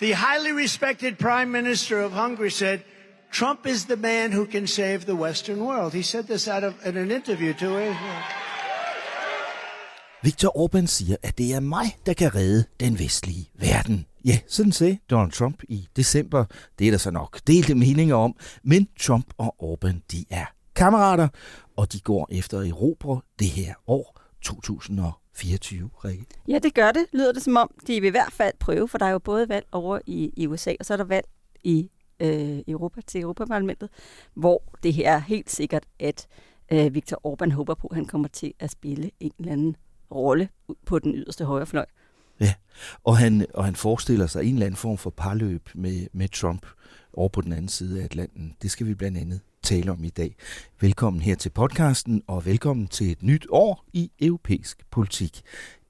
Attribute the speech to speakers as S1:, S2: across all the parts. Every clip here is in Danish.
S1: the highly respected prime minister of Hungary, said, Trump is the man who can save the Western world. He said this out of in an interview to a.
S2: Viktor Orbán siger, at det er mig, der kan redde den vestlige verden. Ja, sådan sagde Donald Trump i december. Det er der så nok delte meninger om. Men Trump og Orbán, de er kammerater, og de går efter Europa det her år 2024, Rikke.
S3: Ja, det gør det, lyder det som om. De vil i hvert fald prøve, for der er jo både valg over i, i USA, og så er der valg i øh, Europa til Europaparlamentet, hvor det her er helt sikkert, at øh, Viktor Orbán håber på, at han kommer til at spille en eller anden rolle på den yderste højrefløj.
S2: Ja, og han, og han forestiller sig en eller anden form for parløb med, med Trump over på den anden side af Atlanten. Det skal vi blandt andet tale om i dag. Velkommen her til podcasten, og velkommen til et nyt år i europæisk politik.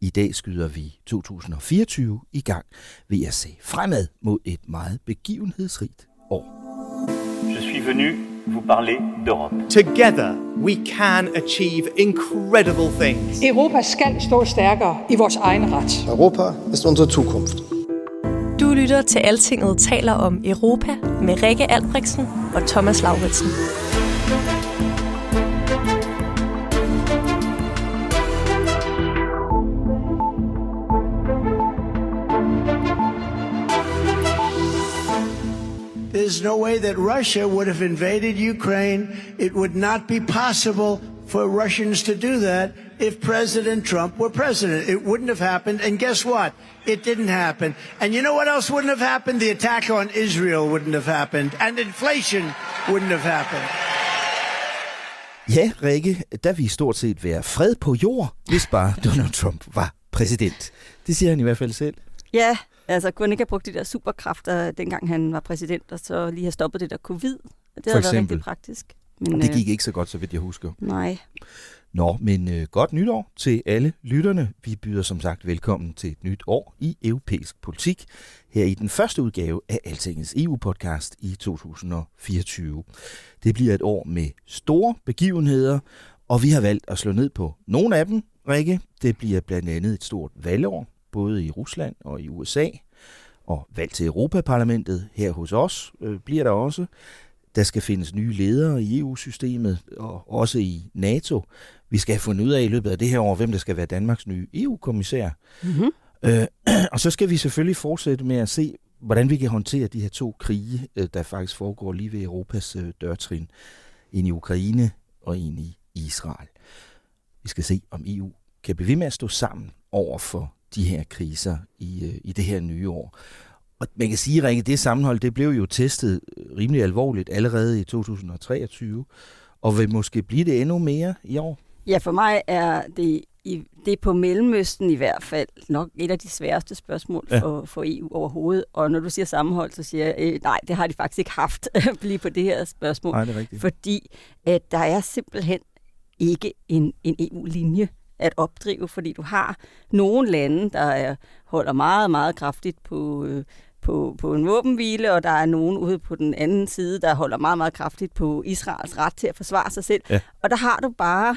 S2: I dag skyder vi 2024 i gang ved at se fremad mod et meget begivenhedsrigt år.
S4: Je suis venu vous parler d'Europe.
S5: Together, we can achieve incredible things.
S6: Europa skal stå stærkere i vores egen ret.
S7: Europa ist unsere Zukunft.
S8: Lytter til Altinget taler om Europa med Rikke Albrechtsen og Thomas Lauritsen.
S1: There's no way that Russia would have invaded Ukraine. It would not be possible for Russians to do that if President Trump were president. It wouldn't have happened. And guess what? It didn't happen. And you know what else wouldn't have happened? The attack on Israel wouldn't have happened. And inflation wouldn't have happened.
S2: Ja, Rikke, der vil stort set være fred på jord, hvis bare Donald Trump var præsident. Det siger han i hvert fald selv.
S3: Ja, altså kunne han ikke have brugt de der superkræfter, dengang han var præsident, og så lige have stoppet det der covid. Det havde været rigtig praktisk.
S2: Men, det gik ikke så godt, så vidt jeg husker.
S3: Nej.
S2: Nå, men øh, godt nytår til alle lytterne. Vi byder som sagt velkommen til et nyt år i europæisk politik, her i den første udgave af Altingets EU-podcast i 2024. Det bliver et år med store begivenheder, og vi har valgt at slå ned på nogle af dem, Rikke. Det bliver blandt andet et stort valgår, både i Rusland og i USA, og valg til Europaparlamentet her hos os øh, bliver der også. Der skal findes nye ledere i EU-systemet og også i NATO. Vi skal have fundet ud af i løbet af det her år, hvem der skal være Danmarks nye EU-kommissær. Mm-hmm. Øh, og så skal vi selvfølgelig fortsætte med at se, hvordan vi kan håndtere de her to krige, øh, der faktisk foregår lige ved Europas øh, dørtrin. En i Ukraine og en i Israel. Vi skal se, om EU kan blive ved med at stå sammen over for de her kriser i, øh, i det her nye år. Og man kan sige, at det sammenhold det blev jo testet rimelig alvorligt allerede i 2023, og vil måske blive det endnu mere i år.
S3: Ja, for mig er det, i, det er på Mellemøsten i hvert fald nok et af de sværeste spørgsmål ja. for, for EU overhovedet. Og når du siger sammenhold, så siger jeg, øh, nej, det har de faktisk ikke haft lige på det her spørgsmål.
S2: Nej, det er rigtigt.
S3: Fordi at der er simpelthen ikke en, en EU-linje at opdrive, fordi du har nogle lande, der er, holder meget, meget kraftigt på, øh, på, på en våbenhvile, og der er nogen ude på den anden side, der holder meget, meget kraftigt på Israels ret til at forsvare sig selv. Ja. Og der har du bare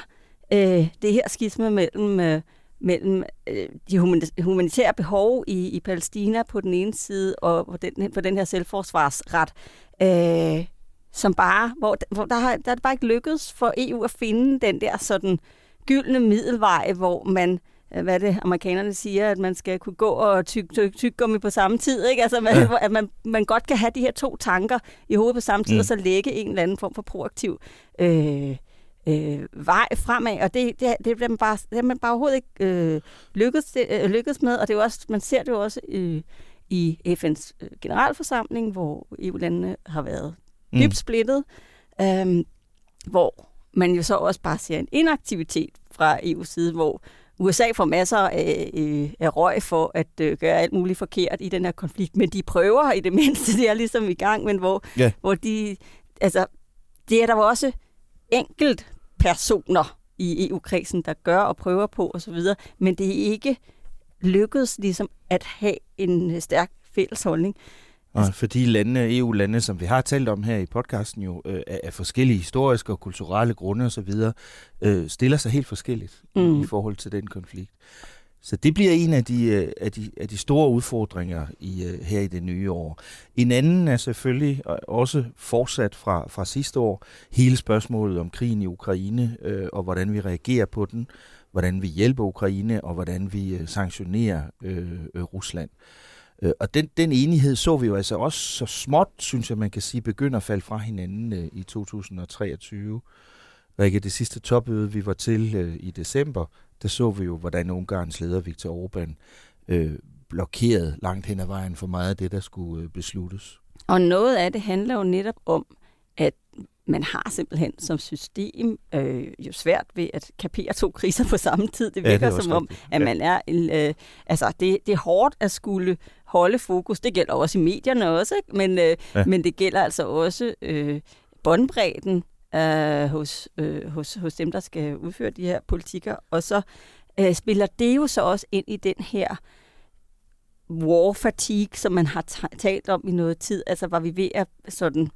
S3: øh, det her skisme mellem, øh, mellem øh, de humanitære behov i, i Palæstina på den ene side, og på den, på den her selvforsvarsret, øh, som bare, hvor, hvor der, har, der er det bare ikke lykkedes for EU at finde den der sådan gyldne middelvej, hvor man hvad det amerikanerne siger, at man skal kunne gå og tykke tyk, tyk gummi på samme tid. Ikke? Altså, man, ja. at man, man godt kan have de her to tanker i hovedet på samme tid, mm. og så lægge en eller anden form for proaktiv øh, øh, vej fremad. Og det, det, det, det, man bare, det er man bare overhovedet ikke øh, lykkes, øh, lykkes med. Og det er også, man ser det jo også øh, i FN's øh, generalforsamling, hvor EU-landene har været mm. dybt splittet, øh, hvor man jo så også bare ser en inaktivitet fra EU's side, hvor USA får masser af, øh, af røg for at øh, gøre alt muligt forkert i den her konflikt, men de prøver i det mindste, det er ligesom i gang, men hvor,
S2: Ja.
S3: hvor de, altså, det er der jo også enkelt personer i EU-kredsen, der gør og prøver på osv., men det er ikke lykkedes ligesom at have en stærk fælles holdning.
S2: Og fordi landene, EU-lande, som vi har talt om her i podcasten, jo øh, af forskellige historiske og kulturelle grunde osv., øh, stiller sig helt forskelligt mm. I forhold til den konflikt. Så det bliver en af de, øh, af de, af de store udfordringer i, øh, her i det nye år. En anden er selvfølgelig også fortsat fra, fra sidste år hele spørgsmålet om krigen i Ukraine øh, og hvordan vi reagerer på den, hvordan vi hjælper Ukraine og hvordan vi øh, sanktionerer øh, øh, Rusland. Øh, Og den, den enighed så vi jo altså også så småt, synes jeg, man kan sige, begynder at falde fra hinanden øh, i 2023. Rikke, det sidste topmøde, vi var til øh, i december, der så vi jo, hvordan Ungarns leder Viktor Orbán øh, blokerede langt hen ad vejen for meget af det, der skulle øh, besluttes.
S3: Og noget af det handler jo netop om, at man har simpelthen som system øh, jo svært ved at kapere to kriser på samme tid. Det
S2: Ja, det
S3: virker som om, at man er... Øh, altså, det, det er hårdt at skulle holde fokus. Det gælder også i medierne også, ikke? Men, øh,
S2: Ja.
S3: men det gælder altså også øh, båndbredden øh, hos, øh, hos, hos dem, der skal udføre de her politikker. Og så øh, spiller det jo så også ind i den her war fatigue, som man har ta- talt om i noget tid. Altså var vi ved at sådan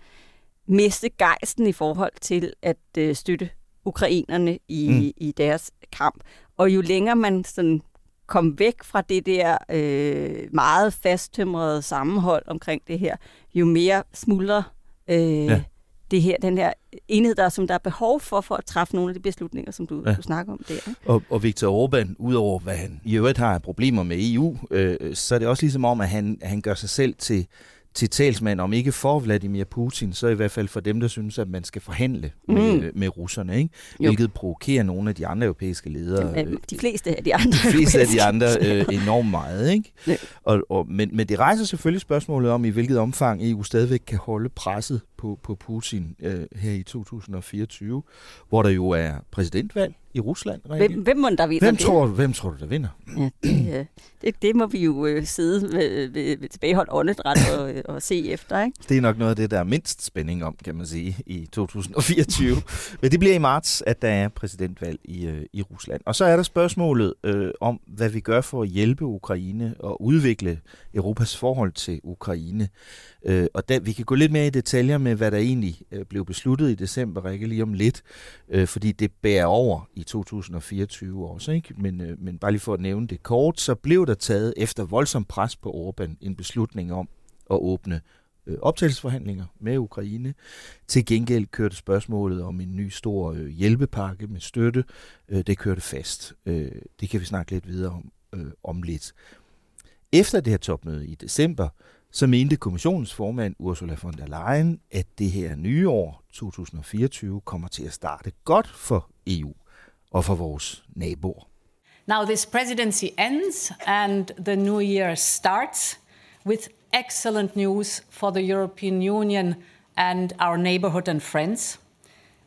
S3: miste gejsten i forhold til at øh, støtte ukrainerne i,
S2: mm.
S3: i deres kamp. Og jo længere man sådan kom væk fra det der øh, meget fasttømrede sammenhold omkring det her, jo mere smuldrer øh,
S2: Ja.
S3: det her, den her enhed, der, som der er behov for, for at træffe nogle af de beslutninger, som du,
S2: Ja.
S3: du snakker om der. Ikke?
S2: Og, og Viktor Orbán, udover hvad han i øvrigt har problemer med EU, øh, så er det også ligesom om, at han, at han gør sig selv til, til talsmand, om ikke for Vladimir Putin, så i hvert fald for dem, der synes, at man skal forhandle med,
S3: Mm.
S2: med russerne, ikke?
S3: Jo.
S2: hvilket provokerer nogle af de andre europæiske ledere.
S3: Øh, De fleste af de andre.
S2: de fleste af de andre øh, enormt meget. Ikke?
S3: Ja.
S2: Og, og, men, men det rejser selvfølgelig spørgsmålet om, i hvilket omfang EU stadigvæk kan holde presset på, på Putin øh, her i 2024, hvor der jo er præsidentvalg i Rusland. Rikke.
S3: Hvem, hvem må der vinder
S2: hvem,
S3: det?
S2: tror, hvem tror du, der vinder?
S3: Ja, det, øh, det, det må vi jo øh, sidde ved, ved, ved tilbageholdt åndedræt og, øh, og se efter, ikke?
S2: Det er nok noget af det, der er mindst spænding om, kan man sige, i 2024. Men det bliver i marts, at der er præsidentvalg i, øh, i Rusland. Og så er der spørgsmålet øh, om, hvad vi gør for at hjælpe Ukraine og udvikle Europas forhold til Ukraine. Øh, og der, vi kan gå lidt mere i detaljer med, hvad der egentlig øh, blev besluttet i december, Rikke, lige om lidt, øh, fordi det bærer over i 2024 også. Ikke? Men, øh, men bare lige for at nævne det kort, så blev der taget efter voldsom pres på Orbán en beslutning om at åbne øh, optagelsesforhandlinger med Ukraine. Til gengæld kørte spørgsmålet om en ny stor øh, hjælpepakke med støtte. Øh, det kørte fast. Øh, det kan vi snakke lidt videre om, øh, om lidt. Efter det her topmøde i december, så mente kommissionens formand Ursula von der Leyen, at det her nye år, 2024, kommer til at starte godt for EU og for vores naboer.
S9: Now, this presidency ends and the new year starts with excellent news for the European Union and our neighborhood and friends.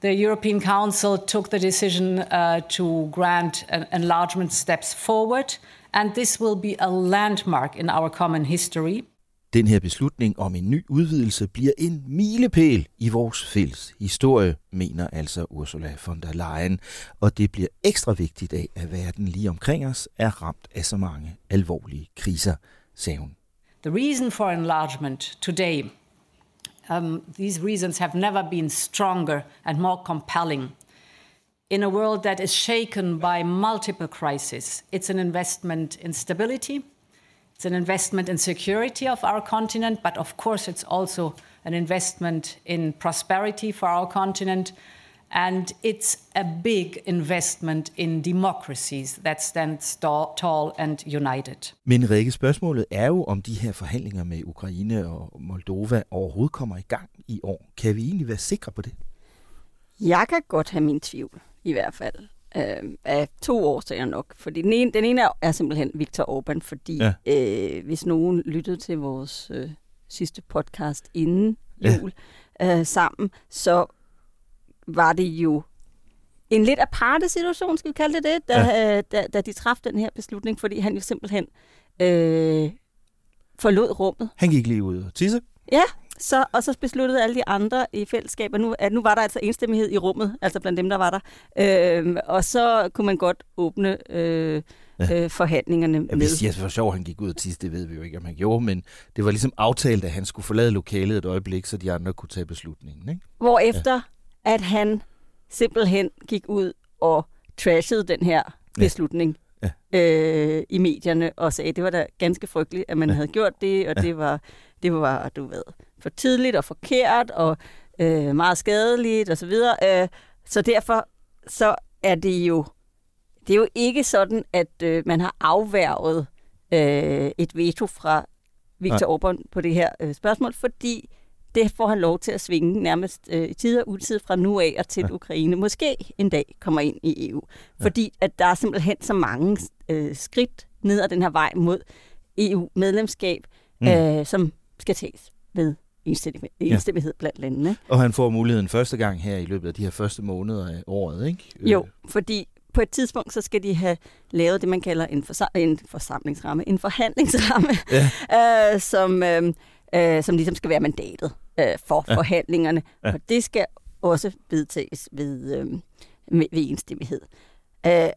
S9: The European Council took the decision uh, to grant an enlargement steps forward, and this will be a landmark in our common history.
S2: Den her beslutning om en ny udvidelse bliver en milepæl i vores fælles historie, mener altså Ursula von der Leyen. Og det bliver ekstra vigtigt af, at verden lige omkring os er ramt af så mange alvorlige kriser, sagde hun.
S9: The reason for enlargement today, um, these reasons have never been stronger and more compelling. In a world that is shaken by multiple crises, it's an investment in stability, it's an investment in security of our continent, but of course, it's also an investment in prosperity for our continent. And it's a big investment in democracies that stand sta- tall and united.
S2: Men Rikke, spørgsmålet er jo, om de her forhandlinger med Ukraine og Moldova overhovedet kommer i gang i år. Kan vi egentlig være sikre på det?
S3: Jeg kan godt have min tvivl, i hvert fald. Øh, af to årsager nok. Fordi den ene, den ene er, er simpelthen Viktor Orbán, fordi
S2: Ja.
S3: ja. øh, hvis nogen lyttede til vores øh, sidste podcast inden
S2: Ja.
S3: jul øh, sammen, så var det jo en lidt aparte situation, skal vi kalde det det, da, ja. da, da de træffede den her beslutning, fordi han jo simpelthen øh, forlod rummet.
S2: Han gik lige ud og tisse.
S3: Ja, så, og så besluttede alle de andre i fællesskab, at nu, at nu var der altså enstemmighed i rummet, altså blandt dem, der var der. Øh, og så kunne man godt åbne øh, ja. øh, forhandlingerne ja, med.
S2: Vi siger, for sjov, han gik ud tisse, det ved vi jo ikke, om han gjorde, men det var ligesom aftalt, at han skulle forlade lokalet et øjeblik, så de andre kunne tage beslutningen. Ikke?
S3: Hvorefter, ja. at han simpelthen gik ud og trashede den her beslutning. Ja ja. øh, i medierne og sagde, at det var da ganske frygteligt, at man ja. havde gjort det, og ja. det var, det var, du ved, for tidligt og forkert og øh, meget skadeligt osv. Så, øh, så derfor så er det jo det er jo ikke sådan, at øh, man har afværget øh, et veto fra Viktor Orbán på det her øh, spørgsmål, fordi det får han lov til at svinge nærmest øh, i tid og utid fra nu af og til ja. Ukraine. Måske en dag kommer ind i EU. Ja. Fordi at der er simpelthen så mange øh, skridt ned ad den her vej mod EU-medlemskab, mm. øh, som skal tages ved enstemmighed ja. blandt landene.
S2: Og han får muligheden første gang her i løbet af de her første måneder af året, ikke?
S3: Jo, fordi på et tidspunkt, så skal de have lavet det, man kalder en, forsa- en forsamlingsramme, en forhandlingsramme, ja. øh, som, øh, øh, som ligesom skal være mandatet øh, for ja. forhandlingerne. Ja. Og det skal også vedtages ved, øh, ved, ved enstemmighed. Øh,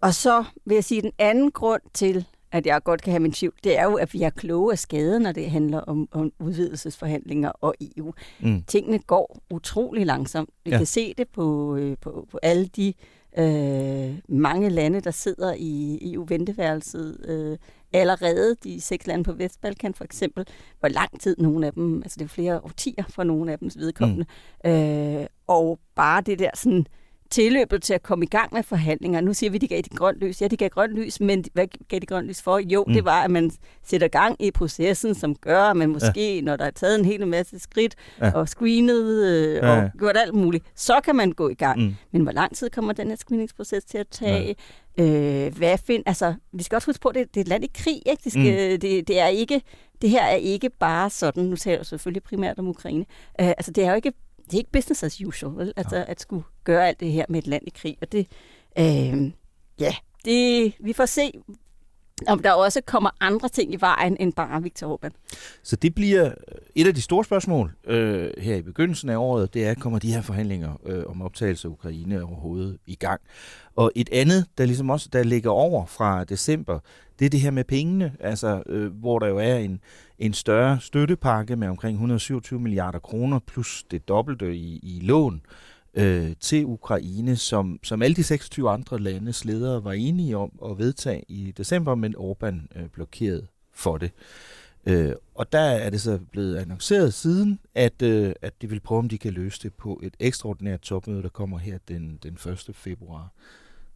S3: og så vil jeg sige, den anden grund til, at jeg godt kan have min tvivl, det er jo, at vi er kloge af skade, når det handler om, om udvidelsesforhandlinger og EU. Mm. Tingene går utrolig langsomt. Vi ja. kan se det på, øh, på, på alle de øh, mange lande, der sidder i EU-venteværelset øh, allerede. De seks lande på Vestbalkan for eksempel. Hvor lang tid nogle af dem, altså det er flere årtier for nogle af dem vedkommende. Mm. Øh, og bare det der sådan tilløbet til at komme i gang med forhandlinger. Nu siger vi, at de gav de grønt lys. Ja, de gav grønt lys, men hvad gav de grønt lys for? Jo, mm. det var, at man sætter gang i processen, som gør, at man måske, ja. når der er taget en hel masse skridt, ja. og screenet øh, ja. og gjort alt muligt, så kan man gå i gang. Mm. Men hvor lang tid kommer den her screeningsproces til at tage? Ja. Øh, hvad find, altså, vi skal også huske på, at det, det er et land i krig. Ikke? Det, skal, mm. det, det, er ikke, det her er ikke bare sådan, nu taler jeg selvfølgelig primært om Ukraine, øh, altså det er jo ikke det er ikke business as usual, vel? Altså, ja. at skulle gøre alt det her med et land i krig. Og det, øh, ja, det, vi får se, om der også kommer andre ting i vejen end bare Viktor Orbán.
S2: Så det bliver øh, et af de store spørgsmål øh, her i begyndelsen af året, det er, kommer de her forhandlinger øh, om optagelse af Ukraine overhovedet i gang? Og et andet, der ligesom også der ligger over fra december, det er det her med pengene, altså øh, hvor der jo er en, en større støttepakke med omkring 127 milliarder kroner, plus det dobbelte i, i lån øh, Øh, til Ukraine, som, som alle de 26 andre landes ledere var enige om at vedtage i december, men Orbán øh, blokerede for det. Øh, og der er det så blevet annonceret siden, at, øh, at de vil prøve, om de kan løse det på et ekstraordinært topmøde, der kommer her den, den 1. februar.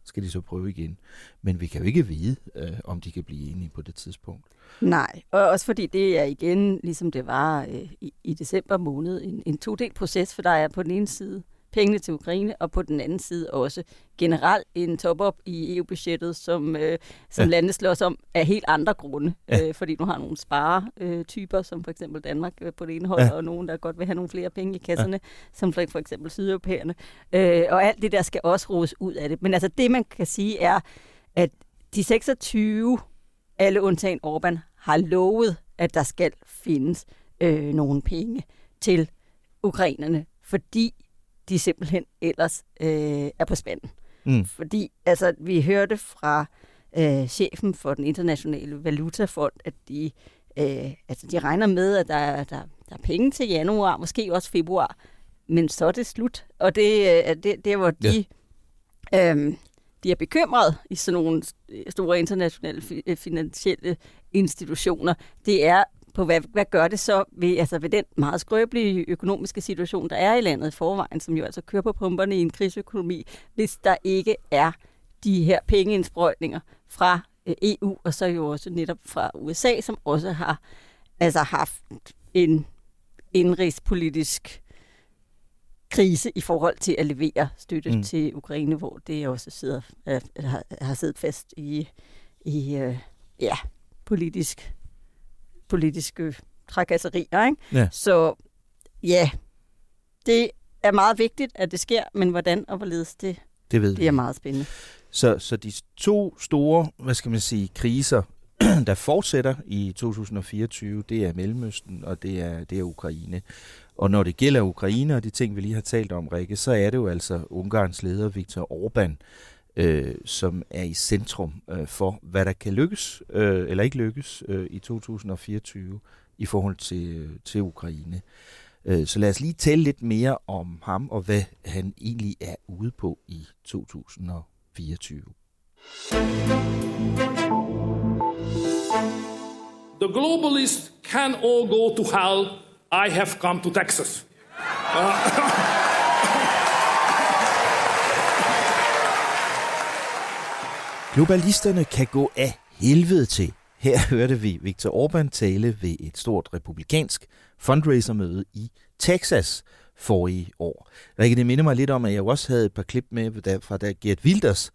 S2: Skal de så prøve igen. Men vi kan jo ikke vide, øh, om de kan blive enige på det tidspunkt.
S3: Nej, og også fordi det er igen, ligesom det var øh, i, i december måned, en, en to-del proces, for der er på den ene side pengene til Ukraine, og på den anden side også generelt en top-up i EU-budgettet, som, øh, som ja. landet slås om af helt andre grunde. Ja. Øh, fordi nu har nogle sparetyper, som for eksempel Danmark øh, på det ene hold, ja. og nogen, der godt vil have nogle flere penge i kasserne, ja. som for, for eksempel sydeuropæerne. Øh, og alt det der skal også rodes ud af det. Men altså det, man kan sige, er, at de 26, alle undtagen Orbán, har lovet, at der skal findes øh, nogle penge til ukrainerne, fordi de simpelthen ellers øh, er på spanden. Mm. Fordi altså, vi hørte fra øh, chefen for den internationale valutafond, at de, øh, altså, de regner med, at der, der, der er penge til januar, måske også februar, men så er det slut. Og det er øh, det, det, hvor de, ja. øh, de er bekymret i sådan nogle store internationale finansielle institutioner, det er, på, hvad, hvad gør det så ved, altså ved den meget skrøbelige økonomiske situation, der er i landet i forvejen, som jo altså kører på pumperne i en krigsøkonomi, hvis der ikke er de her pengeindsprøjtninger fra øh, EU, og så jo også netop fra USA, som også har altså haft en indrigspolitisk krise i forhold til at levere støtte mm. til Ukraine, hvor det også sidder, øh, har, har siddet fast i, i øh, ja, politisk politiske trakasserier. Ikke? Ja. Så ja, det er meget vigtigt, at det sker, men hvordan og hvorledes det,
S2: det, ved
S3: det er meget spændende.
S2: Så, så de to store, hvad skal man sige, kriser, der fortsætter i 2024, det er Mellemøsten og det er, det er Ukraine. Og når det gælder Ukraine og de ting, vi lige har talt om, Rikke, så er det jo altså Ungarns leder, Viktor Orbán, øh, som er i centrum øh, for, hvad der kan lykkes øh, eller ikke lykkes øh, i 2024 i forhold til, øh, til Ukraine. Øh, så lad os lige tale lidt mere om ham og hvad han egentlig er ude på i 2024.
S10: The globalists can all go to hell. I have come to Texas. Uh,
S2: Globalisterne kan gå af helvede til. Her hørte vi Viktor Orbán tale ved et stort republikansk fundraisermøde i Texas forrige år. Rikke, det minder mig lidt om, at jeg også havde et par klip med fra da Gert Wilders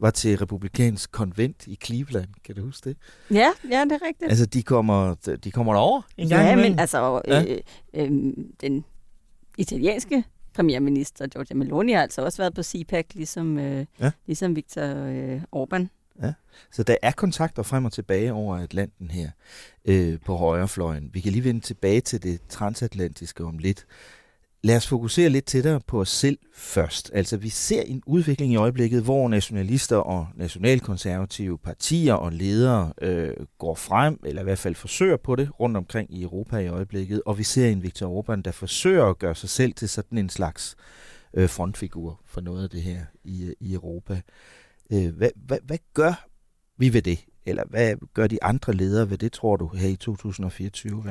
S2: var til republikansk konvent i Cleveland. Kan du huske det?
S3: Ja, ja, det er rigtigt.
S2: Altså, de kommer, de kommer derover en gang
S3: Ja, men altså, ja. øh, øh, den italienske premierminister Giorgia Meloni har altså også været på CPAC, ligesom, øh, ja. ligesom Viktor øh, Orbán.
S2: Ja, så der er kontakter frem og tilbage over Atlanten her øh, på højrefløjen. Vi kan lige vende tilbage til det transatlantiske om lidt. Lad os fokusere lidt tættere på os selv først. Altså, vi ser en udvikling i øjeblikket, hvor nationalister og nationalkonservative partier og ledere øh, går frem, eller i hvert fald forsøger på det, rundt omkring i Europa i øjeblikket. Og vi ser en Viktor Orbán, der forsøger at gøre sig selv til sådan en slags øh, frontfigur for noget af det her i, i Europa. Øh, hvad, hvad, hvad gør vi ved det? Eller hvad gør de andre ledere ved det, tror du, her i 2024,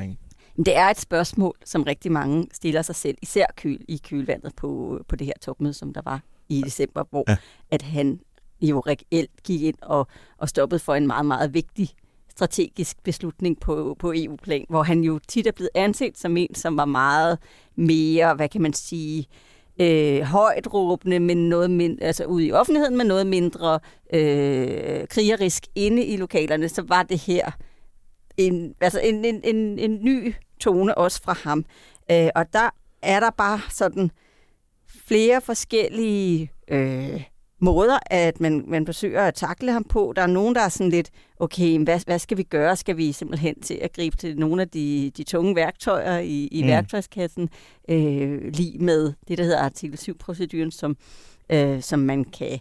S2: Ring?
S3: Det er et spørgsmål, som rigtig mange stiller sig selv, især køl, i kølvandet på, på det her topmøde, som der var i december, hvor ja. at han jo reelt gik ind og, og stoppede for en meget, meget vigtig strategisk beslutning på, på EU-plan, hvor han jo tit er blevet anset som en, som var meget mere, hvad kan man sige, øh, højt råbende, men noget mindre, altså ude i offentligheden, men noget mindre øh, krigerisk inde i lokalerne, så var det her en, altså en, en, en, en ny tone også fra ham. Øh, og der er der bare sådan flere forskellige øh, måder, at man, man forsøger at takle ham på. Der er nogen, der er sådan lidt, okay, hvad, hvad skal vi gøre? Skal vi simpelthen til at gribe til nogle af de, de tunge værktøjer i, i mm. værktøjskassen, øh, lige med det, der hedder artikel 7-proceduren, som, øh, som man kan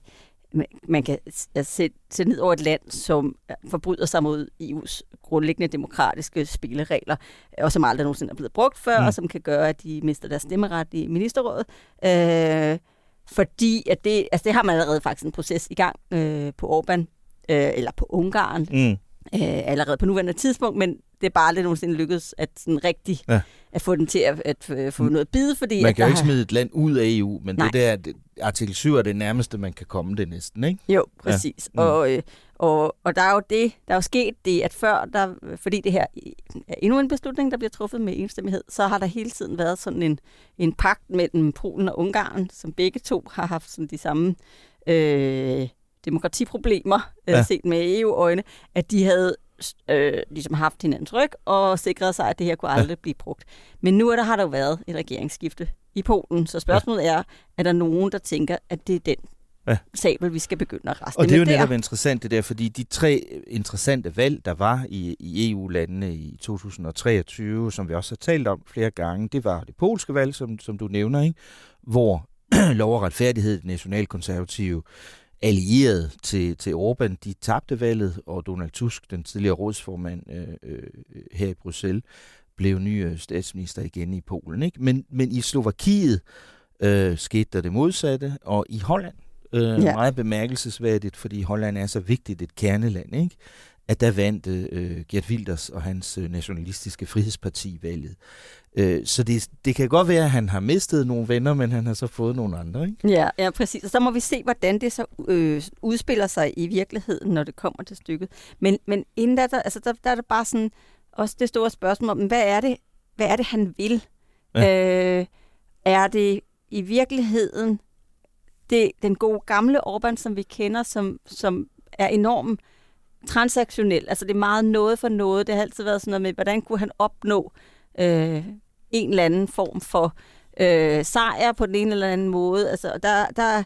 S3: man kan sætte, sætte ned over et land, som forbryder sig mod EU's grundlæggende demokratiske spilleregler, og som aldrig nogensinde er blevet brugt før, mm. og som kan gøre, at de mister deres stemmeret i ministerrådet. Øh, fordi at det, altså det har man allerede faktisk en proces i gang øh, på Orbán, øh, eller på Ungarn, mm. øh, allerede på nuværende tidspunkt, men det er bare aldrig nogensinde lykkedes at sådan rigtig ja. At få den til at, at, at få noget bid, fordi...
S2: Man kan
S3: jo
S2: ikke smide et land ud af EU, men Nej. det der, det, artikel 7 er det nærmeste, man kan komme det næsten, ikke?
S3: Jo, præcis. Ja. Mm. Og, øh, og, og der er jo det, der er jo sket det, at før, der, fordi det her er endnu en beslutning, der bliver truffet med enstemmighed, så har der hele tiden været sådan en, en pagt mellem Polen og Ungarn, som begge to har haft sådan de samme øh, demokratiproblemer, øh, ja. set med EU-øjne, at de havde øh, ligesom haft hinandens ryg og sikret sig, at det her kunne aldrig ja. blive brugt. Men nu er der, har der jo været et regeringsskifte i Polen, så spørgsmålet ja. er, er der nogen, der tænker, at det er den ja. sabel, vi skal begynde at reste
S2: Og det er jo netop der. interessant det der, fordi de tre interessante valg, der var i, i EU-landene i 2023, som vi også har talt om flere gange, det var det polske valg, som, som du nævner, ikke? hvor lov og retfærdighed, nationalkonservative, allieret til, til Orbán, de tabte valget, og Donald Tusk, den tidligere rådsformand øh, øh, her i Bruxelles, blev ny øh, statsminister igen i Polen. Ikke? Men, men i Slovakiet øh, skete der det modsatte, og i Holland, øh, ja. meget bemærkelsesværdigt, fordi Holland er så vigtigt et kerneland, ikke? At der vandt øh, Gert Wilders og hans øh, nationalistiske frihedsparti valget. Øh, så det, det kan godt være, at han har mistet nogle venner, men han har så fået nogle andre. Ikke?
S3: Ja, ja, præcis. Og så må vi se, hvordan det så øh, udspiller sig i virkeligheden, når det kommer til stykket. Men, men inden der, altså, der, der er det bare sådan, også det store spørgsmål om, hvad er det, hvad er det han vil? Ja. Øh, er det i virkeligheden det, den gode gamle Orbán, som vi kender, som, som er enormt transaktionel. Altså det er meget noget for noget. Det har altid været sådan noget med, hvordan kunne han opnå øh, en eller anden form for øh, sejr på den ene eller anden måde. Altså, der, der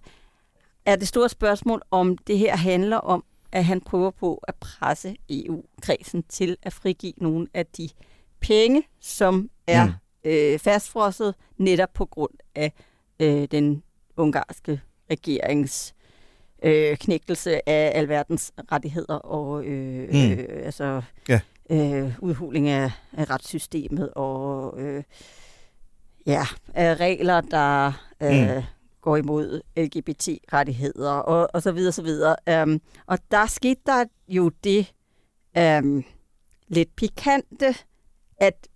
S3: er det store spørgsmål, om det her handler om, at han prøver på at presse EU-kredsen til at frigive nogle af de penge, som er mm. øh, fastfrosset netop på grund af øh, den ungarske regerings øh, knægtelse af alverdens rettigheder og øh, mm. øh, altså ja. øh, udhuling af, af retssystemet og øh, ja, af regler, der øh, mm. går imod LGBT-rettigheder og, og så videre, så videre. Um, og der skete der jo det um, lidt pikante, at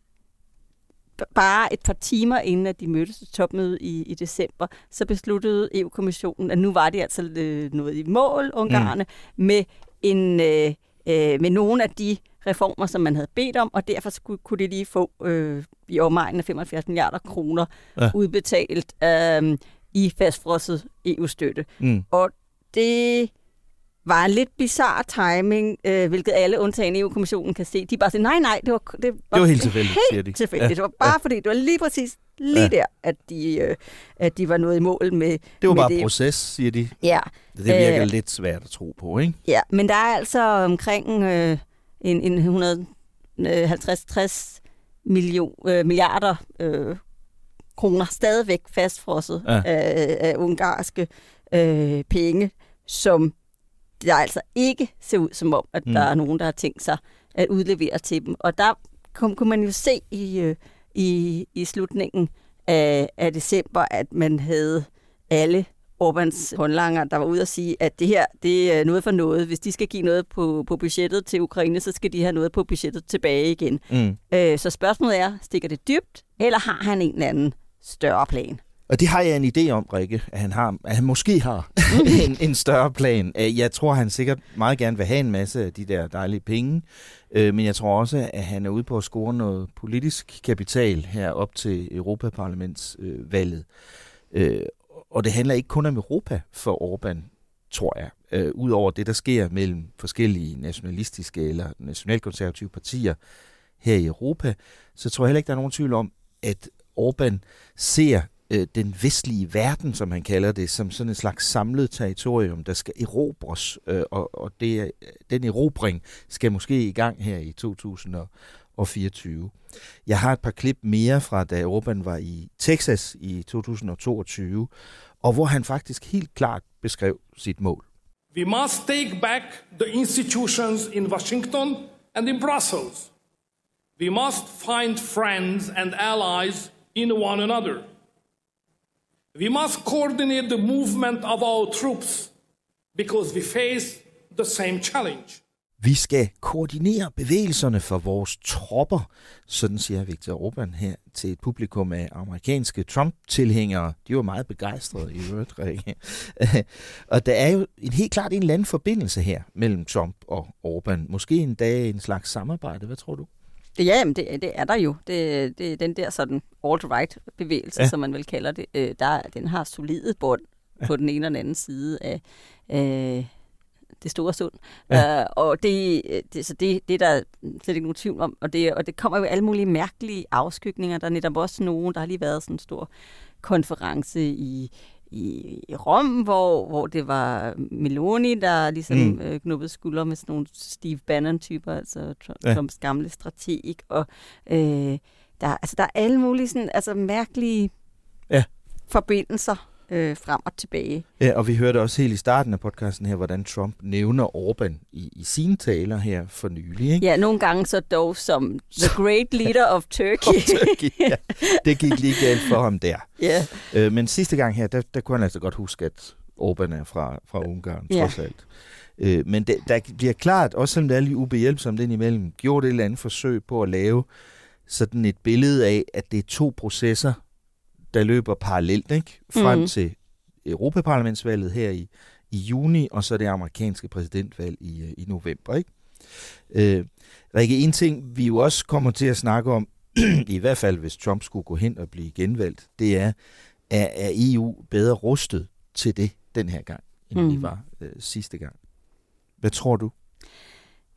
S3: bare et par timer inden, at de mødtes til topmødet i, i december, så besluttede EU-kommissionen, at nu var de altså øh, nået i mål, ungarerne, mm. med, en, øh, øh, med nogle af de reformer, som man havde bedt om, og derfor skulle, kunne de lige få øh, i omegnen af 75 milliarder kroner ja. udbetalt øh, i fastfrosset EU-støtte. Mm. Og det var en lidt bizarre timing, øh, hvilket alle undtagen EU-kommissionen kan se. De bare sagde, nej, nej, det var, det var,
S2: det var helt tilfældigt,
S3: helt
S2: siger de.
S3: tilfældigt. Ja. Det var bare ja. fordi, det var lige præcis lige ja. der, at de, øh, at de var nået i mål med
S2: Det var
S3: med
S2: bare det. proces, siger de.
S3: Ja.
S2: Det virker øh, lidt svært at tro på, ikke?
S3: Ja, men der er altså omkring øh, en, en 150-60 million, øh, milliarder øh, kroner stadigvæk fastfrosset ja. af, af ungarske øh, penge, som der altså ikke ser ud som om, at mm. der er nogen, der har tænkt sig at udlevere til dem. Og der kom, kunne man jo se i, øh, i, i slutningen af, af december, at man havde alle Orbans håndlanger, der var ude at sige, at det her det er noget for noget. Hvis de skal give noget på, på budgettet til Ukraine, så skal de have noget på budgettet tilbage igen. Mm. Øh, så spørgsmålet er, stikker det dybt, eller har han en eller anden større plan?
S2: Og det har jeg en idé om, Rikke, at han, har, at han måske har en, en større plan. Øh, jeg tror, han sikkert meget gerne vil have en masse af de der dejlige penge, øh, men jeg tror også, at han er ude på at score noget politisk kapital her op til Europaparlamentsvalget. Øh, og det handler ikke kun om Europa for Orbán, tror jeg. Udover det, der sker mellem forskellige nationalistiske eller nationalkonservative partier her i Europa, så tror jeg heller ikke, der er nogen tvivl om, at Orbán ser øh, den vestlige verden, som han kalder det, som sådan et slags samlet territorium, der skal erobres, øh, og, og det, den erobring skal måske i gang her i 2024. Jeg har et par klip mere fra, da Orbán var i Texas i 2022, og hvor han faktisk helt klart beskrev sit mål.
S10: We must take back the institutions in Washington and in Brussels. We must find friends and allies in one another. We must coordinate the movement of our troops because we face the same challenge.
S2: Vi skal koordinere bevægelserne for vores tropper, sådan siger Viktor Orbán her til et publikum af amerikanske Trump-tilhængere. De var meget begejstrede i øvrigt, Rikke. og der er jo en helt klart en eller anden forbindelse her mellem Trump og Orbán. Måske en dag en slags samarbejde. Hvad tror du?
S3: Ja, men det, det er der jo. Det, det den der sådan alt-right-bevægelse, ja. som man vel kalder det. Øh, der, den har solide bund ja. på den ene og den anden side af øh, det store sund. Ja. Uh, og det, det, så det, det er der slet ikke nogen tvivl om. Og det, og det kommer jo alle mulige mærkelige afskygninger. Der er netop også nogen, der har lige været sådan en stor konference i i Rom, hvor, hvor det var Meloni, der ligesom mm. øh, knuppede skulder med sådan nogle Steve Bannon-typer, altså Trump, ja. Trumps gamle strateg. Og øh, der, altså, der er alle mulige sådan, altså, mærkelige ja. forbindelser øh, frem og tilbage.
S2: Ja, og vi hørte også helt i starten af podcasten her, hvordan Trump nævner Orbán i, i sine taler her for nylig. Ikke?
S3: Ja, nogle gange så dog som the great leader of Turkey. of Turkey
S2: ja. Det gik lige galt for ham der.
S3: Ja.
S2: Øh, men sidste gang her, der, der kunne han altså godt huske, at Orbán er fra, fra Ungarn, ja. trods alt. Øh, men det, der bliver klart, også selvom det er lige ubehjælpsomt indimellem, gjort et eller andet forsøg på at lave sådan et billede af, at det er to processer, der løber parallelt ikke? frem mm. til Europaparlamentsvalget her i, i juni, og så det amerikanske præsidentvalg i, øh, i november. Ikke? Øh, Rikke, en ting, vi jo også kommer til at snakke om, i hvert fald hvis Trump skulle gå hen og blive genvalgt, det er, er, er EU bedre rustet til det den her gang, end mm. vi var øh, sidste gang? Hvad tror du?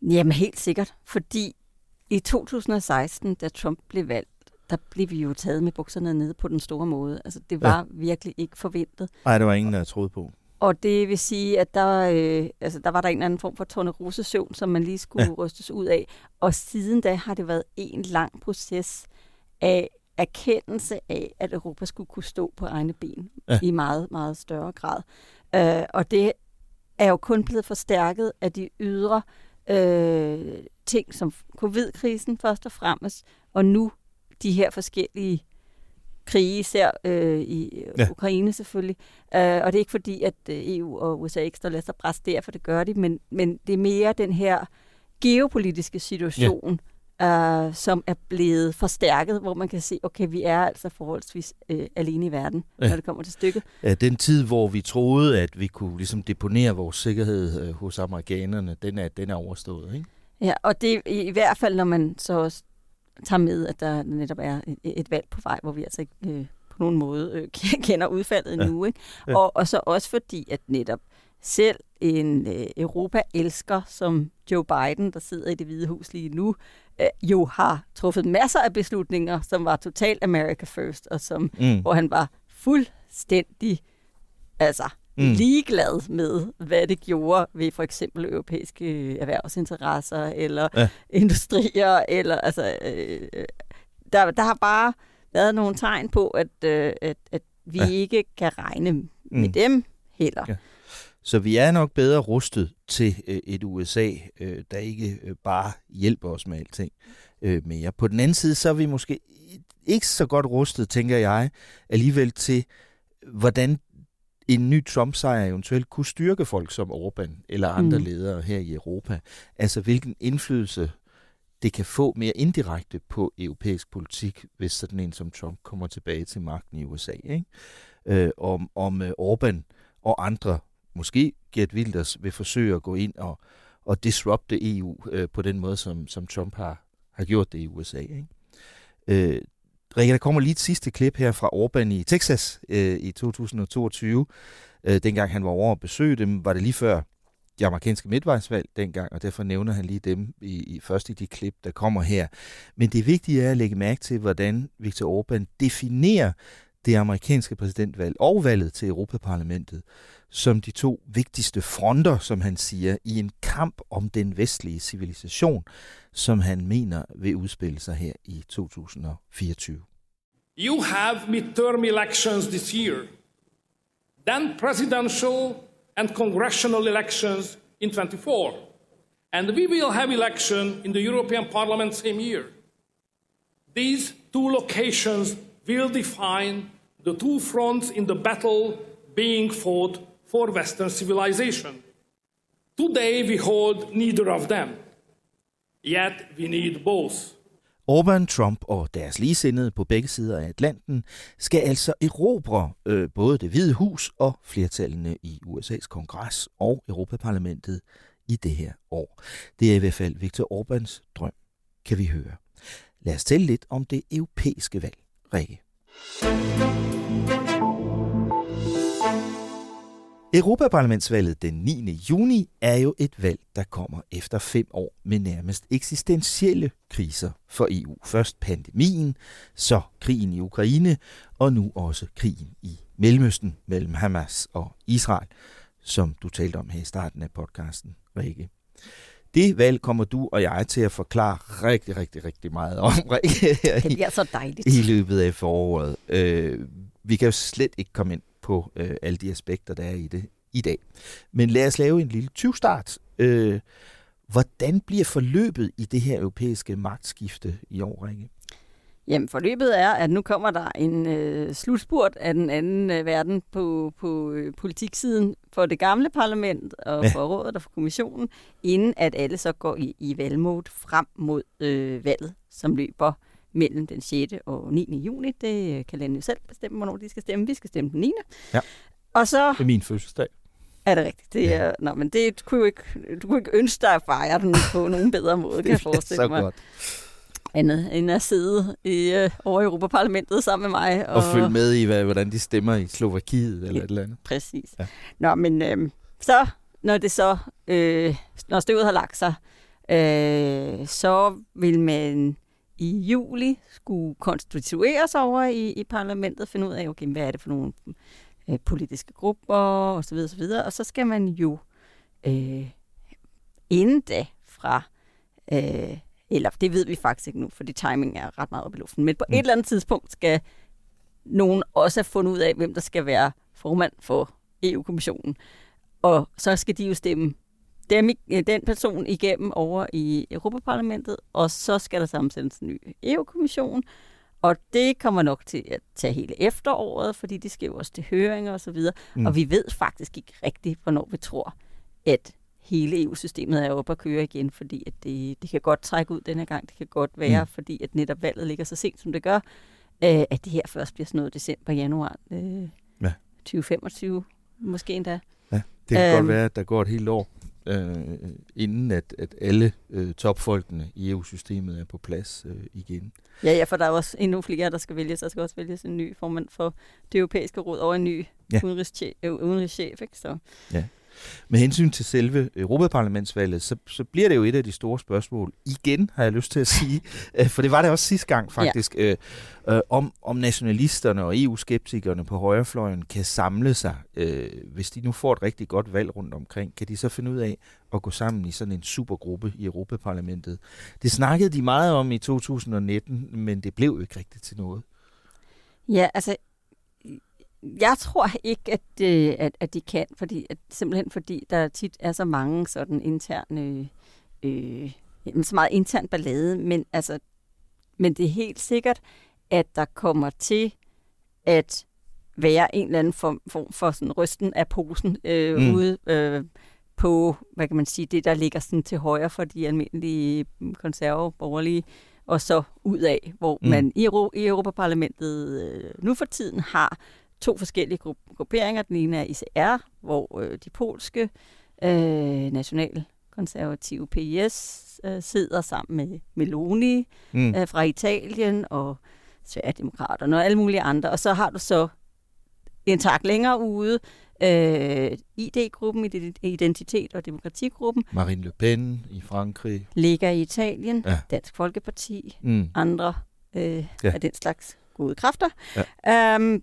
S3: Jamen helt sikkert, fordi i 2016, da Trump blev valgt, der blev vi jo taget med bukserne nede på den store måde. Altså, det var ja. virkelig ikke forventet.
S2: Nej, det var ingen, der troede på.
S3: Og det vil sige, at der, øh, altså, der var der en eller anden form for tornerosesøvn, som man lige skulle ja. rystes ud af. Og siden da har det været en lang proces af erkendelse af, at Europa skulle kunne stå på egne ben ja. i meget, meget større grad. Øh, og det er jo kun blevet forstærket af de ydre øh, ting, som covid-krisen først og fremmest, og nu de her forskellige krige, især øh, i ja. Ukraine selvfølgelig. Øh, og det er ikke fordi, at øh, EU og USA ikke står lader pres der, for det gør de, men, men det er mere den her geopolitiske situation, ja. øh, som er blevet forstærket, hvor man kan se, okay, vi er altså forholdsvis øh, alene i verden, ja. når det kommer til stykket.
S2: Ja, den tid, hvor vi troede, at vi kunne ligesom deponere vores sikkerhed øh, hos amerikanerne, den er, den er overstået, ikke?
S3: Ja, og det i, i hvert fald, når man så også tager med, at der netop er et, et valg på vej, hvor vi altså ikke øh, på nogen måde øh, kender udfaldet ja. nu. Ikke? Ja. Og, og så også fordi, at netop selv en øh, Europa-elsker som Joe Biden, der sidder i det hvide hus lige nu, øh, jo har truffet masser af beslutninger, som var totalt America First, og som, mm. hvor han var fuldstændig altså mm. ligeglad med, hvad det gjorde ved for eksempel europæiske erhvervsinteresser eller ja. industrier. Eller, altså, øh, der, der har bare været nogle tegn på, at, øh, at, at vi ja. ikke kan regne mm. med dem heller. Ja.
S2: Så vi er nok bedre rustet til øh, et USA, øh, der ikke øh, bare hjælper os med alting øh, mere. På den anden side, så er vi måske ikke så godt rustet, tænker jeg, alligevel til, hvordan en ny Trump-sejr eventuelt kunne styrke folk som Orbán eller andre mm. ledere her i Europa. Altså hvilken indflydelse det kan få mere indirekte på europæisk politik, hvis sådan en som Trump kommer tilbage til magten i USA. Ikke? Øh, om, om uh, Orbán og andre, måske Gert Wilders, vil forsøge at gå ind og, og disrupte EU øh, på den måde, som, som Trump har, har gjort det i USA. Ikke? Øh, Rikke, der kommer lige et sidste klip her fra Orbán i Texas øh, i 2022. Øh, dengang han var over at besøge dem, var det lige før de amerikanske midtvejsvalg dengang, og derfor nævner han lige dem i, i først i de klip, der kommer her. Men det vigtige er at lægge mærke til, hvordan Viktor Orbán definerer det amerikanske præsidentvalg og valget til Europaparlamentet som de to vigtigste fronter, som han siger, i en kamp om den vestlige civilisation, som han mener vil udspille sig her i 2024.
S10: You have midterm elections this year, then presidential and congressional elections in 24, and we will have election in the European Parliament same year. These two locations will define the two fronts in the battle being fought for Western civilization. Today we hold neither of them, yet we need both.
S2: Orbán, Trump og deres ligesindede på begge sider af Atlanten skal altså erobre øh, både det hvide hus og flertallene i USA's kongres og Europaparlamentet i det her år. Det er i hvert fald Viktor Orbáns drøm, kan vi høre. Lad os tale lidt om det europæiske valg, Rikke. Europaparlamentsvalget den 9. juni er jo et valg, der kommer efter fem år med nærmest eksistentielle kriser for EU. Først pandemien, så krigen i Ukraine, og nu også krigen i Mellemøsten mellem Hamas og Israel, som du talte om her i starten af podcasten, Rikke. Det valg kommer du og jeg til at forklare rigtig, rigtig, rigtig meget om.
S3: Det bliver så dejligt.
S2: I løbet af foråret. Øh, vi kan jo slet ikke komme ind på øh, alle de aspekter, der er i det i dag. Men lad os lave en lille 20-start. Øh, hvordan bliver forløbet i det her europæiske magtskifte i år, Rikke?
S3: Jamen, forløbet er, at nu kommer der en øh, slutspurt af den anden øh, verden på, på øh, politiksiden for det gamle parlament og ja. for rådet og for kommissionen, inden at alle så går i, i valgmode frem mod øh, valget, som løber mellem den 6. og 9. juni. Det øh, kan landene selv bestemme, hvornår de skal stemme. Vi skal stemme den 9.
S2: Ja.
S3: Og så...
S2: Det er min fødselsdag.
S3: Er det rigtigt? Det er, ja. Nå, men det kunne jo ikke, du kunne ikke ønske dig at fejre den på nogen bedre måde, kan jeg forestille
S2: så
S3: mig.
S2: Godt.
S3: Andet end at sidde i, øh, over i Europaparlamentet sammen med mig.
S2: Og, og følge med i, hvad, hvordan de stemmer i Slovakiet eller ja, et eller andet.
S3: Præcis. Ja. Nå, men øh, så, når det så, øh, når støvet har lagt sig, øh, så vil man i juli skulle konstitueres over i, i parlamentet, finde ud af, okay, hvad er det for nogle øh, politiske grupper og så videre, så videre. Og så skal man jo øh, inden da fra, øh, eller det ved vi faktisk ikke nu, fordi timing er ret meget op i luften, men på mm. et eller andet tidspunkt skal nogen også have fundet ud af, hvem der skal være formand for EU-kommissionen. Og så skal de jo stemme dem, den person igennem over i Europaparlamentet, og så skal der sammensættes en ny EU-kommission, og det kommer nok til at tage hele efteråret, fordi de skal jo også til høringer og så videre. Mm. Og vi ved faktisk ikke rigtigt, hvornår vi tror, at hele EU-systemet er oppe at køre igen, fordi at det, det kan godt trække ud denne gang. Det kan godt være, mm. fordi at netop valget ligger så sent, som det gør, øh, at det her først bliver sådan noget december-januar øh, ja. 2025, måske endda.
S2: Ja, det kan øhm, godt være, at der går et helt år øh, inden at, at alle øh, topfolkene i EU-systemet er på plads øh, igen.
S3: Ja, ja, for der er også endnu flere, der skal vælges. Der skal også vælges en ny formand for det europæiske råd og en ny ja. udenrigschef. udenrigschef ikke? Så.
S2: Ja. Med hensyn til selve Europaparlamentsvalget, så, så bliver det jo et af de store spørgsmål. Igen har jeg lyst til at sige, øh, for det var det også sidste gang faktisk, ja. øh, øh, om, om nationalisterne og EU-skeptikerne på højrefløjen kan samle sig. Øh, hvis de nu får et rigtig godt valg rundt omkring, kan de så finde ud af at gå sammen i sådan en supergruppe i Europaparlamentet. Det snakkede de meget om i 2019, men det blev jo ikke rigtigt til noget.
S3: Ja, altså jeg tror ikke, at, øh, at, at de kan, fordi, at, simpelthen fordi der tit er så mange sådan interne, øh, så meget intern ballade, men, altså, men det er helt sikkert, at der kommer til at være en eller anden form, form for sådan rysten af posen øh, mm. ude øh, på, hvad kan man sige, det der ligger sådan til højre for de almindelige konserve borgerlige, og så ud af, hvor mm. man i, Euro- i Europaparlamentet øh, nu for tiden har to forskellige grupperinger. Den ene er ICR, hvor øh, de polske øh, nationalkonservative PIS øh, sidder sammen med Meloni mm. øh, fra Italien og Sverigedemokraterne og alle mulige andre. Og så har du så en tak længere ude, øh, ID-gruppen, Identitet og Demokratigruppen.
S2: Marine Le Pen i Frankrig.
S3: Ligger i Italien. Ja. Dansk Folkeparti. Mm. Andre øh, ja. af den slags gode kræfter. Ja. Um,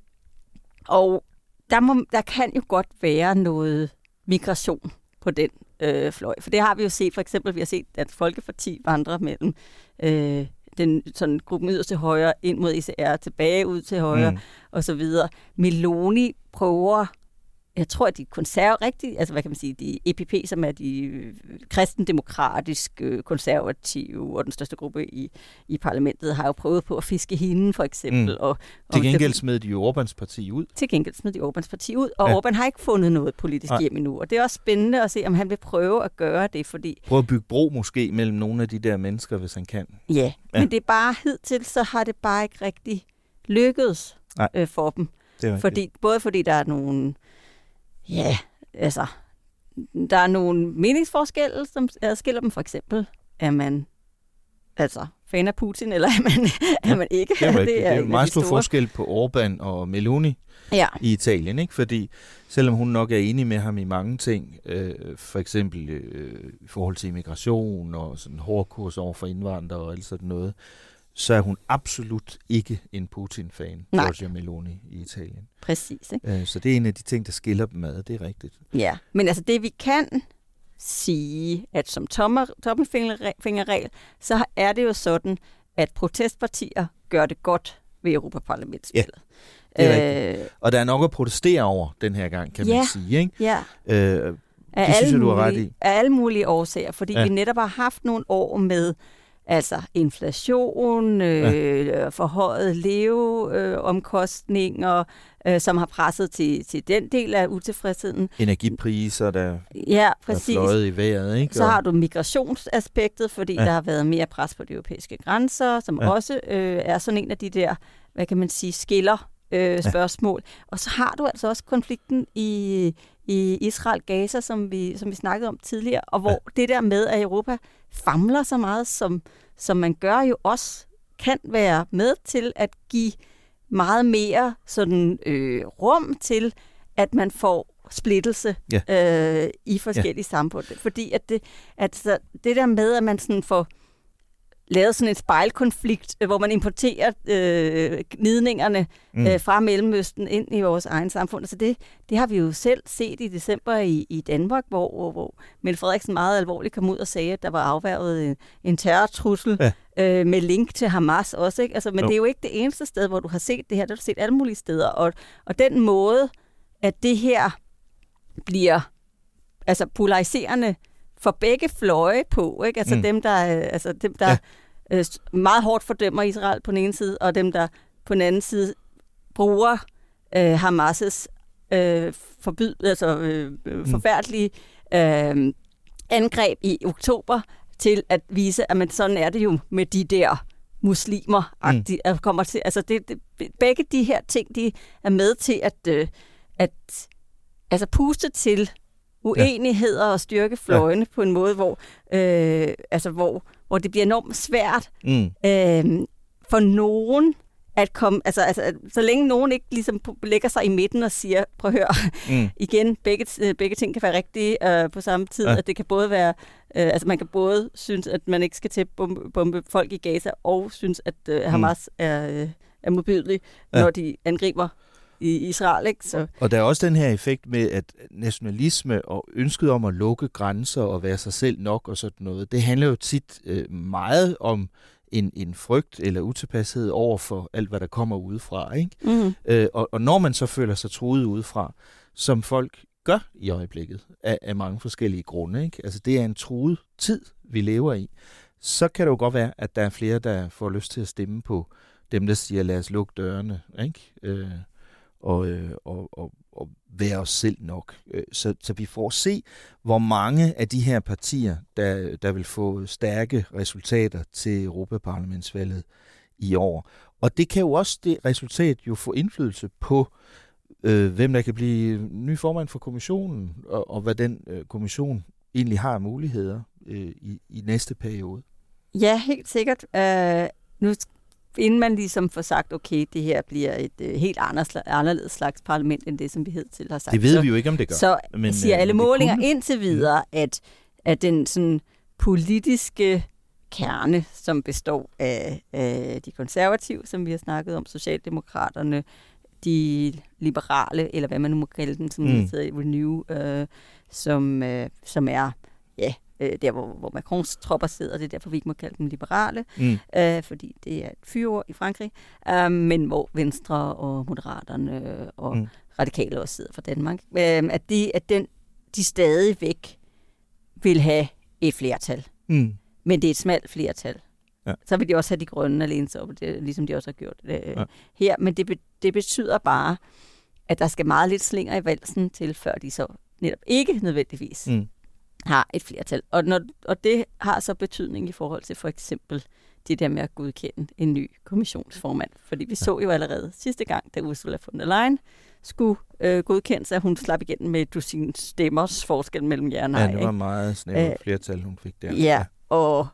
S3: og der, må, der kan jo godt være noget migration på den øh, fløj. For det har vi jo set, for eksempel, vi har set Dansk Folkeparti vandre mellem øh, den sådan gruppen yderst til højre ind mod ICR, tilbage ud til højre mm. og så videre. Meloni prøver jeg tror, at de konserver rigtigt, altså hvad kan man sige, de EPP, som er de øh, kristendemokratiske øh, konservative og den største gruppe i, i parlamentet, har jo prøvet på at fiske hende, for eksempel. Mm. Og,
S2: og til gengæld smed de jo Orbans parti ud.
S3: Til gengæld smed de Orbans parti ud, og ja. Orbán har ikke fundet noget politisk Nej. hjem endnu. Og det er også spændende at se, om han vil prøve at gøre det, fordi...
S2: Prøve at bygge bro måske mellem nogle af de der mennesker, hvis han kan.
S3: Ja, ja. men det er bare hidtil, så har det bare ikke rigtig lykkedes øh, for dem. Det fordi, både fordi der er nogle Ja, altså, der er nogle meningsforskelle, som adskiller dem. For eksempel, er man altså fan af Putin, eller er man, ja, er man ikke?
S2: Det er, det er, det er en meget stor forskel på Orbán og Meloni ja. i Italien, ikke? fordi selvom hun nok er enig med ham i mange ting, øh, for eksempel øh, i forhold til immigration og sådan hård kurs over for indvandrere og alt sådan noget, så er hun absolut ikke en Putin-fan, Giorgia Meloni i Italien.
S3: Præcis. Ikke?
S2: Øh, så det er en af de ting, der skiller dem ad, det er rigtigt.
S3: Ja, men altså det vi kan sige, at som tommelfingerregel, så er det jo sådan, at protestpartier gør det godt ved Europaparlamentsvalget.
S2: Ja, det er øh, Og der er nok at protestere over den her gang, kan ja, man sige. Ikke?
S3: Ja. Øh, det af synes jeg, du har ret i. Af alle mulige årsager, fordi ja. vi netop har haft nogle år med Altså inflation, øh, ja. forhøjet leveomkostninger, øh, som har presset til, til den del af utilfredsheden.
S2: Energipriser, der,
S3: ja, præcis.
S2: er fløjet i vejret. Ikke?
S3: Så har du migrationsaspektet, fordi ja. der har været mere pres på de europæiske grænser, som ja. også øh, er sådan en af de der, hvad kan man sige, skiller øh, spørgsmål. Ja. Og så har du altså også konflikten i, i Israel-Gaza, som vi, som vi snakkede om tidligere, og hvor ja. det der med, at Europa famler så meget, som, som man gør, jo også kan være med til at give meget mere sådan øh, rum til, at man får splittelse ja. øh, i forskellige ja. samfund. Fordi at det, at så det der med, at man sådan får lavet sådan en spejlkonflikt, øh, hvor man importerer øh, gnidningerne mm. øh, fra Mellemøsten ind i vores egen samfund. Så det, det har vi jo selv set i december i, i Danmark, hvor, hvor, hvor Mette Frederiksen meget alvorligt kom ud og sagde, at der var afværget en, en terrortrussel ja. øh, med link til Hamas også. Ikke? Altså, men jo. det er jo ikke det eneste sted, hvor du har set det her. Det har du set alle mulige steder. Og, og den måde, at det her bliver altså polariserende for begge fløje på, ikke? Altså mm. dem, der, altså dem, der ja. Øh, meget hårdt fordømmer Israel på den ene side, og dem, der på den anden side bruger øh, Hamas' øh, forbyd, altså, øh, mm. forfærdelige øh, angreb i oktober til at vise, at man, sådan er det jo med de der muslimer mm. kommer til, altså det, det, begge de her ting, de er med til at, øh, at altså puste til uenigheder ja. og styrke fløjene ja. på en måde, hvor, øh, altså hvor, hvor det bliver enormt svært mm. øh, for nogen at komme, altså, altså så længe nogen ikke ligesom lægger sig i midten og siger, prøv at høre, mm. igen, begge, øh, begge ting kan være rigtige øh, på samme tid, ja. at det kan både være, øh, altså man kan både synes, at man ikke skal til at bombe, bombe folk i Gaza, og synes, at øh, mm. Hamas mm. er, øh, er modbydelig, ja. når de angriber i Israel. Ikke? Så.
S2: Og der er også den her effekt med, at nationalisme og ønsket om at lukke grænser og være sig selv nok og sådan noget, det handler jo tit øh, meget om en, en frygt eller utilpashed over for alt, hvad der kommer udefra. Ikke? Mm. Øh, og, og når man så føler sig truet udefra, som folk gør i øjeblikket, af, af mange forskellige grunde, ikke? altså det er en truet tid, vi lever i, så kan det jo godt være, at der er flere, der får lyst til at stemme på dem, der siger, lad os lukke dørene. Ikke? Øh, og, øh, og, og, og være os selv nok. Øh, så, så vi får se, hvor mange af de her partier, der, der vil få stærke resultater til Europaparlamentsvalget i år. Og det kan jo også, det resultat, jo få indflydelse på, øh, hvem der kan blive ny formand for kommissionen, og, og hvad den øh, kommission egentlig har muligheder øh, i, i næste periode.
S3: Ja, helt sikkert. Uh, nu inden man ligesom får sagt, okay, det her bliver et uh, helt anderledes slags parlament, end det, som vi til har sagt.
S2: Det ved så, vi jo ikke, om det gør.
S3: Så men, siger øh, alle målinger kunne... indtil videre, ja. at, at den sådan politiske kerne, som består af, af de konservative, som vi har snakket om, Socialdemokraterne, de liberale, eller hvad man nu må kalde den, som mm. hedder i Renew, øh, som, øh, som er ja, øh, der hvor, hvor Macrons tropper sidder, det er derfor, vi ikke må kalde dem liberale, mm. øh, fordi det er et fyreord i Frankrig, øh, men hvor Venstre og Moderaterne og mm. Radikale også sidder for Danmark, øh, at, de, at den, de stadigvæk vil have et flertal. Mm. Men det er et smalt flertal. Ja. Så vil de også have de grønne alene så det, ligesom de også har gjort øh, ja. her. Men det, det betyder bare, at der skal meget lidt slinger i valsen til, før de så netop ikke nødvendigvis mm har et flertal. Og, når, og det har så betydning i forhold til for eksempel det der med at godkende en ny kommissionsformand. Fordi vi så jo allerede sidste gang, da Ursula von der Leyen skulle øh, godkendes, at hun slap igennem med dusin stemmers forskel mellem jer og nej.
S2: Ja, det var meget snævert flertal, hun fik der.
S3: Ja, ja, og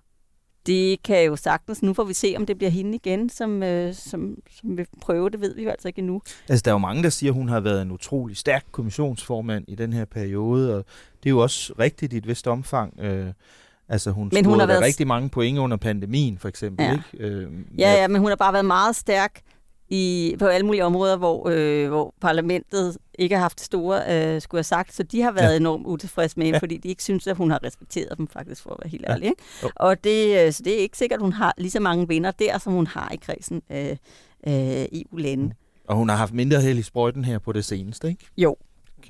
S3: det kan jo sagtens, nu får vi se, om det bliver hende igen, som, øh, som, som vil prøve, det ved vi jo altså ikke endnu.
S2: Altså, der er jo mange, der siger, at hun har været en utrolig stærk kommissionsformand i den her periode, og det er jo også rigtigt i et vist omfang. Øh, altså, hun men hun har været... rigtig mange point under pandemien, for eksempel.
S3: Ja.
S2: Ikke?
S3: Øh, ja, ja, men hun har bare været meget stærk i, på alle mulige områder, hvor, øh, hvor parlamentet ikke har haft store, øh, skulle have sagt, så de har været ja. enormt utilfredse med hende, ja. fordi de ikke synes, at hun har respekteret dem faktisk, for at være helt ærlig. Ikke? Og det, øh, så det er ikke sikkert, at hun har lige så mange venner der, som hun har i kredsen af øh, EU-lande. Mm.
S2: Og hun har haft mindre held i sprøjten her på det seneste, ikke?
S3: Jo,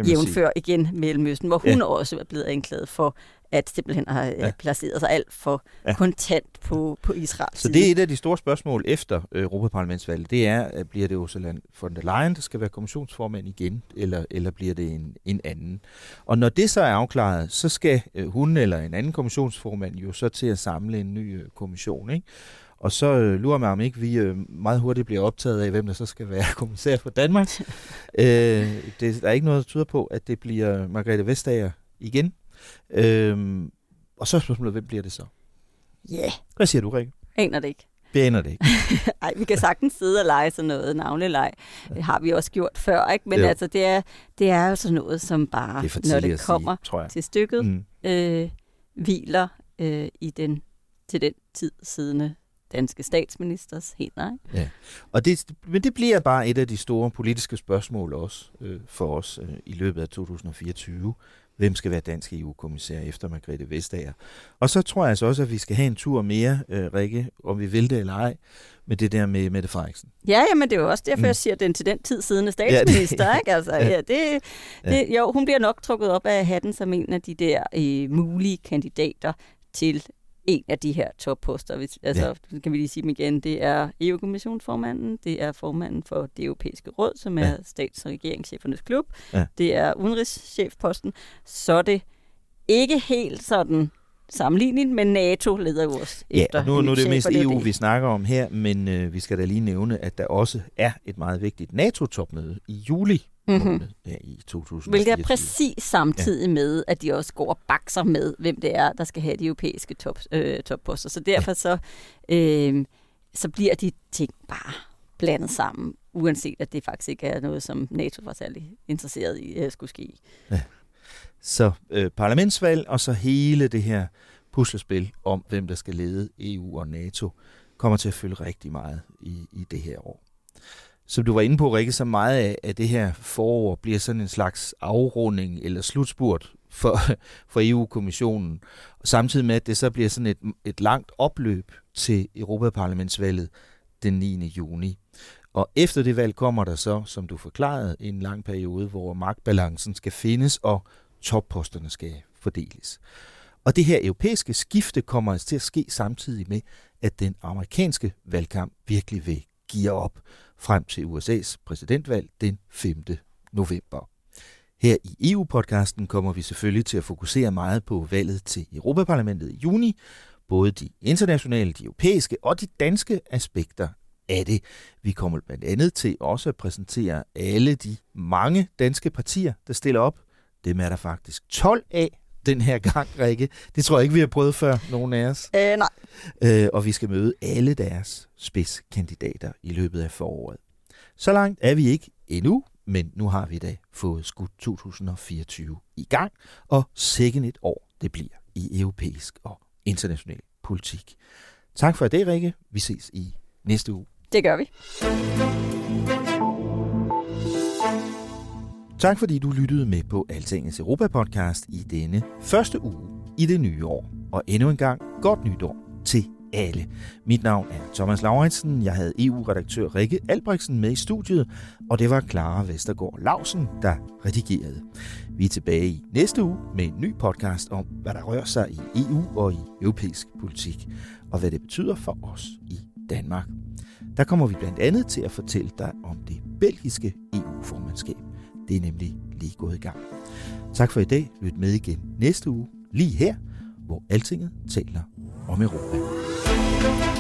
S3: jævnfør igen Mellemøsten, hvor hun ja. også er blevet anklaget for at simpelthen har ja. placeret sig alt for ja. kontant på, på Israel.
S2: Så det er et af de store spørgsmål efter øh, Europaparlamentsvalget. Det er, bliver det Ursula von der Leyen, der skal være kommissionsformand igen, eller, eller bliver det en, en anden? Og når det så er afklaret, så skal øh, hun eller en anden kommissionsformand jo så til at samle en ny øh, kommission, ikke? Og så øh, lurer mig, om ikke vi øh, meget hurtigt bliver optaget af, hvem der så skal være kommissær for Danmark. øh, det, der er ikke noget, der tyder på, at det bliver Margrethe Vestager igen. Øh, og så er spørgsmålet, hvem bliver det så?
S3: Ja. Yeah.
S2: Hvad siger du, Rikke?
S3: Aner det ikke.
S2: Det aner det ikke.
S3: Nej, vi kan sagtens sidde og lege sådan noget navneleg. Det har vi også gjort før, ikke? Men jo. altså, det er, det er jo sådan noget, som bare, det når det kommer sige, til stykket, mm. øh, hviler øh, i den til den tid siddende danske statsministers hænder. Ikke?
S2: Ja. Og det, men det bliver bare et af de store politiske spørgsmål også øh, for os øh, i løbet af 2024. Hvem skal være dansk EU-kommissær efter Margrethe Vestager? Og så tror jeg altså også, at vi skal have en tur mere, øh, Rikke, om vi vil det eller ej, med det der med Mette Frederiksen.
S3: Ja, jamen det er jo også derfor, mm. jeg siger, at den til den tid siddende statsminister. ja, det, ikke? Altså, ja, det, det, jo, hun bliver nok trukket op af hatten som en af de der øh, mulige kandidater til en af de her topposter. Altså, ja. kan vi lige sige dem igen. Det er EU-kommissionsformanden, det er formanden for det europæiske råd, som er ja. stats- og regeringschefernes klub, ja. det er udenrigschefposten, så er det ikke helt sådan sammenlignet med NATO leder jo også
S2: ja, efter. nu, nu er det mest EU, det. vi snakker om her, men øh, vi skal da lige nævne, at der også er et meget vigtigt NATO-topmøde i juli mm-hmm. ja, i 2024.
S3: Hvilket er præcis samtidig ja. med, at de også går og bakser med, hvem det er, der skal have de europæiske top, øh, topposter. Så derfor så, øh, så bliver de ting bare blandet sammen, uanset at det faktisk ikke er noget, som NATO var særlig interesseret i, at skulle ske. Ja.
S2: Så øh, parlamentsvalg, og så hele det her puslespil om, hvem der skal lede EU og NATO, kommer til at følge rigtig meget i, i det her år. Som du var inde på, Rikke, så meget af, at det her forår bliver sådan en slags afrunding eller slutspurt for, for EU-kommissionen. Samtidig med, at det så bliver sådan et, et langt opløb til Europaparlamentsvalget den 9. juni. Og efter det valg kommer der så, som du forklarede, en lang periode, hvor magtbalancen skal findes, og topposterne skal fordeles. Og det her europæiske skifte kommer altså til at ske samtidig med, at den amerikanske valgkamp virkelig vil give op frem til USA's præsidentvalg den 5. november. Her i EU-podcasten kommer vi selvfølgelig til at fokusere meget på valget til Europaparlamentet i juni, både de internationale, de europæiske og de danske aspekter af det. Vi kommer blandt andet til også at præsentere alle de mange danske partier, der stiller op dem er der faktisk 12 af den her gang, Rikke. Det tror jeg ikke, vi har prøvet før, nogen af os.
S3: Øh, nej.
S2: Øh, og vi skal møde alle deres spidskandidater i løbet af foråret. Så langt er vi ikke endnu, men nu har vi da fået skudt 2024 i gang, og sikkert et år det bliver i europæisk og international politik. Tak for det, Rikke. Vi ses i næste uge.
S3: Det gør vi.
S2: Tak fordi du lyttede med på Altingets Europa-podcast i denne første uge i det nye år. Og endnu en gang godt nytår til alle. Mit navn er Thomas Lauritsen. Jeg havde EU-redaktør Rikke Albrechtsen med i studiet, og det var Clara Vestergaard Lausen, der redigerede. Vi er tilbage i næste uge med en ny podcast om, hvad der rører sig i EU og i europæisk politik, og hvad det betyder for os i Danmark. Der kommer vi blandt andet til at fortælle dig om det belgiske EU-formandskab. Det er nemlig lige gået i gang. Tak for i dag. Lyt med igen næste uge, lige her, hvor Altinget taler om Europa.